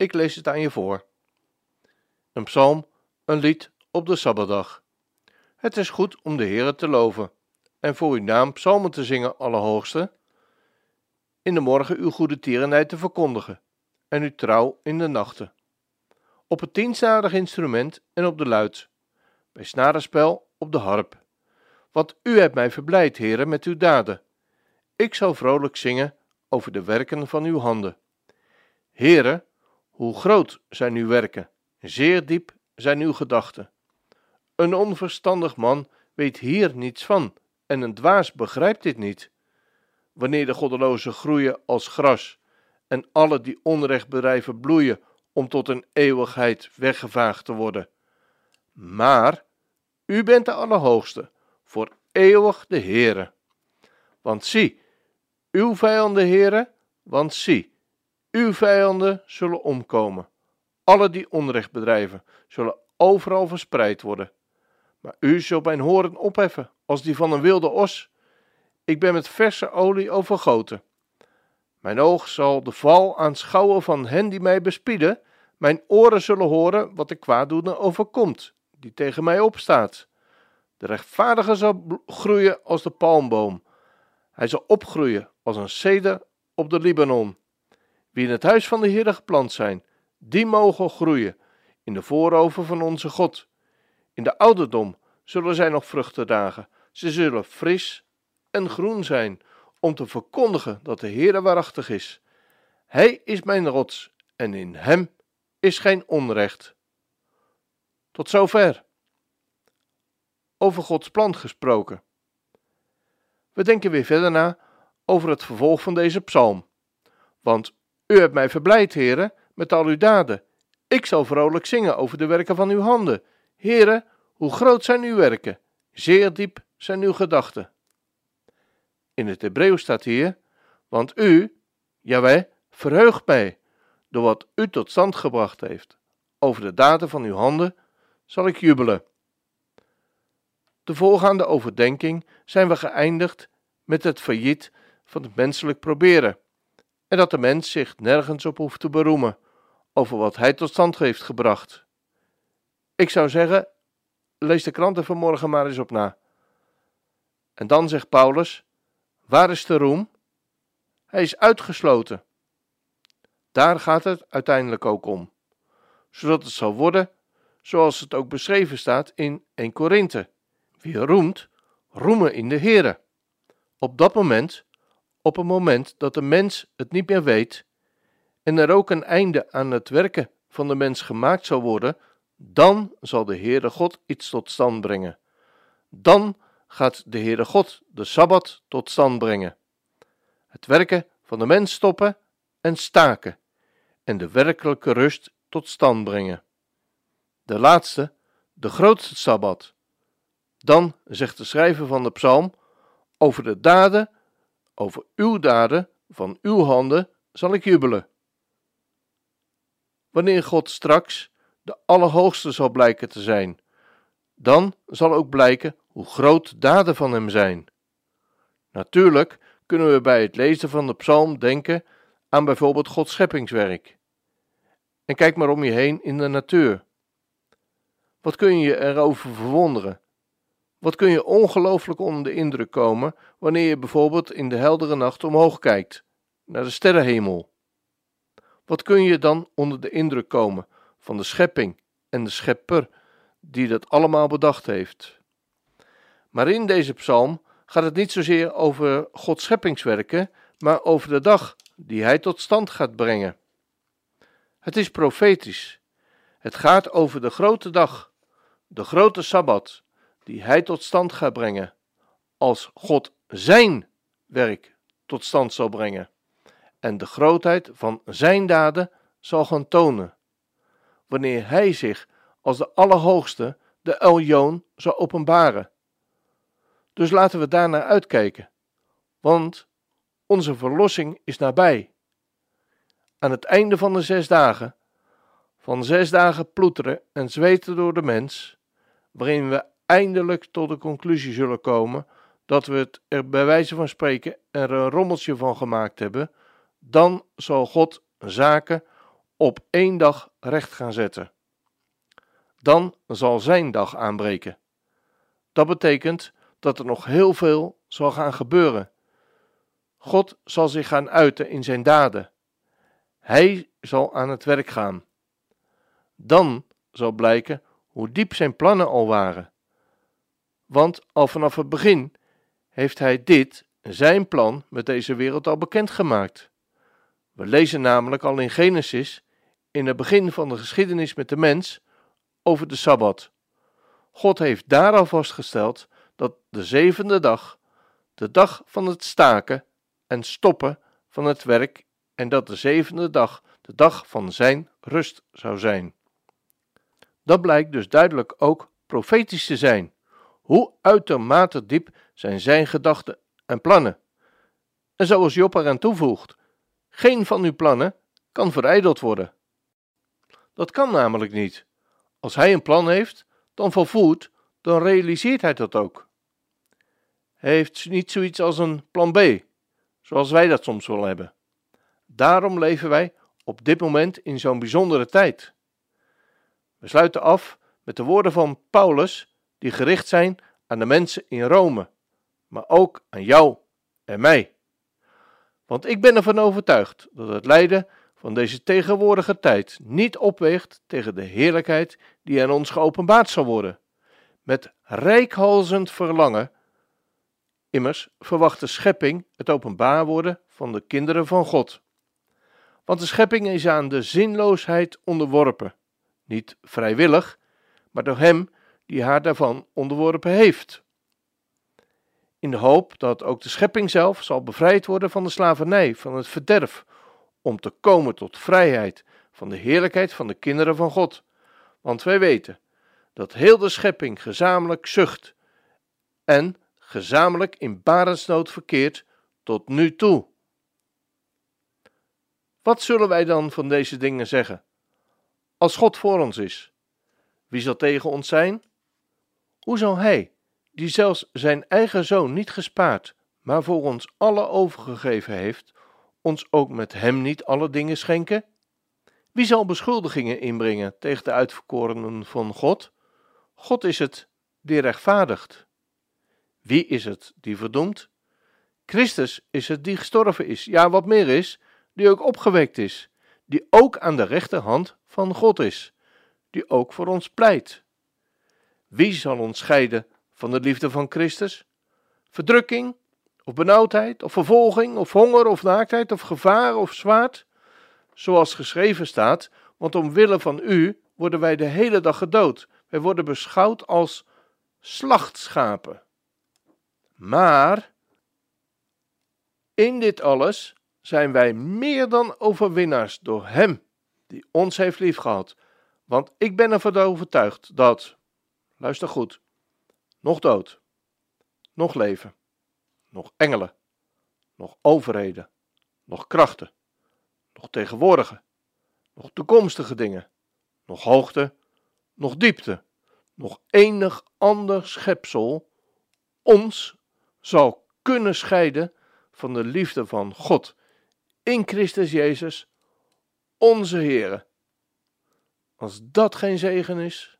Ik lees het aan je voor. Een psalm, een lied op de Sabbatdag. Het is goed om de Heere te loven en voor uw naam psalmen te zingen, Allerhoogste. In de morgen uw goede tierenheid te verkondigen en uw trouw in de nachten. Op het tiensnadig instrument en op de luid, bij snarenspel op de harp. Want u hebt mij verblijd, Heere, met uw daden. Ik zal vrolijk zingen over de werken van uw handen. Heere, hoe groot zijn uw werken, zeer diep zijn uw gedachten. Een onverstandig man weet hier niets van, en een dwaas begrijpt dit niet. Wanneer de goddelozen groeien als gras, en alle die onrecht bedrijven bloeien om tot een eeuwigheid weggevaagd te worden. Maar u bent de Allerhoogste, voor eeuwig de Heere. Want zie, uw vijanden, Heere, want zie, uw vijanden zullen omkomen. Alle die onrecht bedrijven zullen overal verspreid worden. Maar u zult mijn horen opheffen als die van een wilde os. Ik ben met verse olie overgoten. Mijn oog zal de val aanschouwen van hen die mij bespieden. Mijn oren zullen horen wat de kwaaddoener overkomt, die tegen mij opstaat. De rechtvaardige zal groeien als de palmboom. Hij zal opgroeien als een ceder op de Libanon. Wie in het huis van de Heer geplant zijn, die mogen groeien in de voorover van onze God. In de ouderdom zullen zij nog vruchten dragen. Ze zullen fris en groen zijn, om te verkondigen dat de Heer waarachtig is. Hij is mijn rots en in hem is geen onrecht. Tot zover. Over Gods plan gesproken. We denken weer verder na over het vervolg van deze psalm. Want u hebt mij verblijd, heren, met al uw daden. Ik zal vrolijk zingen over de werken van uw handen. Heren, hoe groot zijn uw werken? Zeer diep zijn uw gedachten. In het Hebreeuws staat hier, want u, Jaweh, verheugt mij door wat u tot stand gebracht heeft. Over de daden van uw handen zal ik jubelen. De voorgaande overdenking zijn we geëindigd met het failliet van het menselijk proberen en dat de mens zich nergens op hoeft te beroemen over wat hij tot stand heeft gebracht. Ik zou zeggen, lees de kranten vanmorgen maar eens op na. En dan zegt Paulus: Waar is de roem? Hij is uitgesloten. Daar gaat het uiteindelijk ook om, zodat het zal worden zoals het ook beschreven staat in 1 Korinthe. Wie roemt, roemen in de Here. Op dat moment op het moment dat de mens het niet meer weet en er ook een einde aan het werken van de mens gemaakt zal worden, dan zal de Heere God iets tot stand brengen. Dan gaat de Heere God de Sabbat tot stand brengen. Het werken van de mens stoppen en staken en de werkelijke rust tot stand brengen. De laatste, de grootste Sabbat. Dan zegt de schrijver van de psalm over de daden over uw daden van uw handen zal ik jubelen. Wanneer God straks de Allerhoogste zal blijken te zijn, dan zal ook blijken hoe groot daden van Hem zijn. Natuurlijk kunnen we bij het lezen van de psalm denken aan bijvoorbeeld Gods scheppingswerk. En kijk maar om je heen in de natuur. Wat kun je erover verwonderen? Wat kun je ongelooflijk onder de indruk komen wanneer je bijvoorbeeld in de heldere nacht omhoog kijkt, naar de sterrenhemel? Wat kun je dan onder de indruk komen van de schepping en de schepper die dat allemaal bedacht heeft? Maar in deze psalm gaat het niet zozeer over Gods scheppingswerken, maar over de dag die Hij tot stand gaat brengen. Het is profetisch. Het gaat over de grote dag, de grote sabbat, die hij tot stand gaat brengen, als God zijn werk tot stand zal brengen en de grootheid van zijn daden zal gaan tonen. wanneer Hij zich als de Allerhoogste, de Eljoon, zal openbaren. Dus laten we daarnaar uitkijken, want onze verlossing is nabij. Aan het einde van de zes dagen, van zes dagen ploeteren en zweten door de mens, waarin we eindelijk tot de conclusie zullen komen dat we het er bij wijze van spreken er een rommeltje van gemaakt hebben, dan zal God zaken op één dag recht gaan zetten. Dan zal zijn dag aanbreken. Dat betekent dat er nog heel veel zal gaan gebeuren. God zal zich gaan uiten in zijn daden. Hij zal aan het werk gaan. Dan zal blijken hoe diep zijn plannen al waren. Want al vanaf het begin heeft hij dit, zijn plan, met deze wereld al bekendgemaakt. We lezen namelijk al in Genesis, in het begin van de geschiedenis met de mens, over de Sabbat. God heeft daar al vastgesteld dat de zevende dag, de dag van het staken en stoppen van het werk, en dat de zevende dag de dag van zijn rust zou zijn. Dat blijkt dus duidelijk ook profetisch te zijn. Hoe uitermate diep zijn zijn gedachten en plannen. En zoals Job eraan toevoegt, geen van uw plannen kan verijdeld worden. Dat kan namelijk niet. Als hij een plan heeft, dan volvoert, dan realiseert hij dat ook. Hij heeft niet zoiets als een plan B, zoals wij dat soms wel hebben. Daarom leven wij op dit moment in zo'n bijzondere tijd. We sluiten af met de woorden van Paulus, die gericht zijn aan de mensen in Rome, maar ook aan jou en mij. Want ik ben ervan overtuigd dat het lijden van deze tegenwoordige tijd niet opweegt tegen de heerlijkheid die aan ons geopenbaard zal worden. Met rijkhalzend verlangen, immers verwacht de schepping het openbaar worden van de kinderen van God. Want de schepping is aan de zinloosheid onderworpen, niet vrijwillig, maar door Hem die haar daarvan onderworpen heeft. In de hoop dat ook de schepping zelf zal bevrijd worden van de slavernij, van het verderf, om te komen tot vrijheid van de heerlijkheid van de kinderen van God. Want wij weten dat heel de schepping gezamenlijk zucht en gezamenlijk in barensnood verkeert tot nu toe. Wat zullen wij dan van deze dingen zeggen? Als God voor ons is, wie zal tegen ons zijn? Hoe zal Hij, die zelfs zijn eigen zoon niet gespaard, maar voor ons alle overgegeven heeft, ons ook met Hem niet alle dingen schenken? Wie zal beschuldigingen inbrengen tegen de uitverkorenen van God? God is het die rechtvaardigt. Wie is het die verdoemt? Christus is het die gestorven is, ja wat meer is, die ook opgewekt is, die ook aan de rechterhand van God is, die ook voor ons pleit. Wie zal ons scheiden van de liefde van Christus? Verdrukking, of benauwdheid, of vervolging, of honger, of naaktheid, of gevaar, of zwaard? Zoals geschreven staat, want omwille van u worden wij de hele dag gedood. Wij worden beschouwd als slachtschapen. Maar in dit alles zijn wij meer dan overwinnaars door Hem die ons heeft liefgehad. Want ik ben ervan overtuigd dat, luister goed, nog dood, nog leven, nog engelen, nog overheden, nog krachten, nog tegenwoordige, nog toekomstige dingen, nog hoogte, nog diepte, nog enig ander schepsel ons zal kunnen scheiden van de liefde van God in Christus Jezus, onze Heere. Als dat geen zegen is,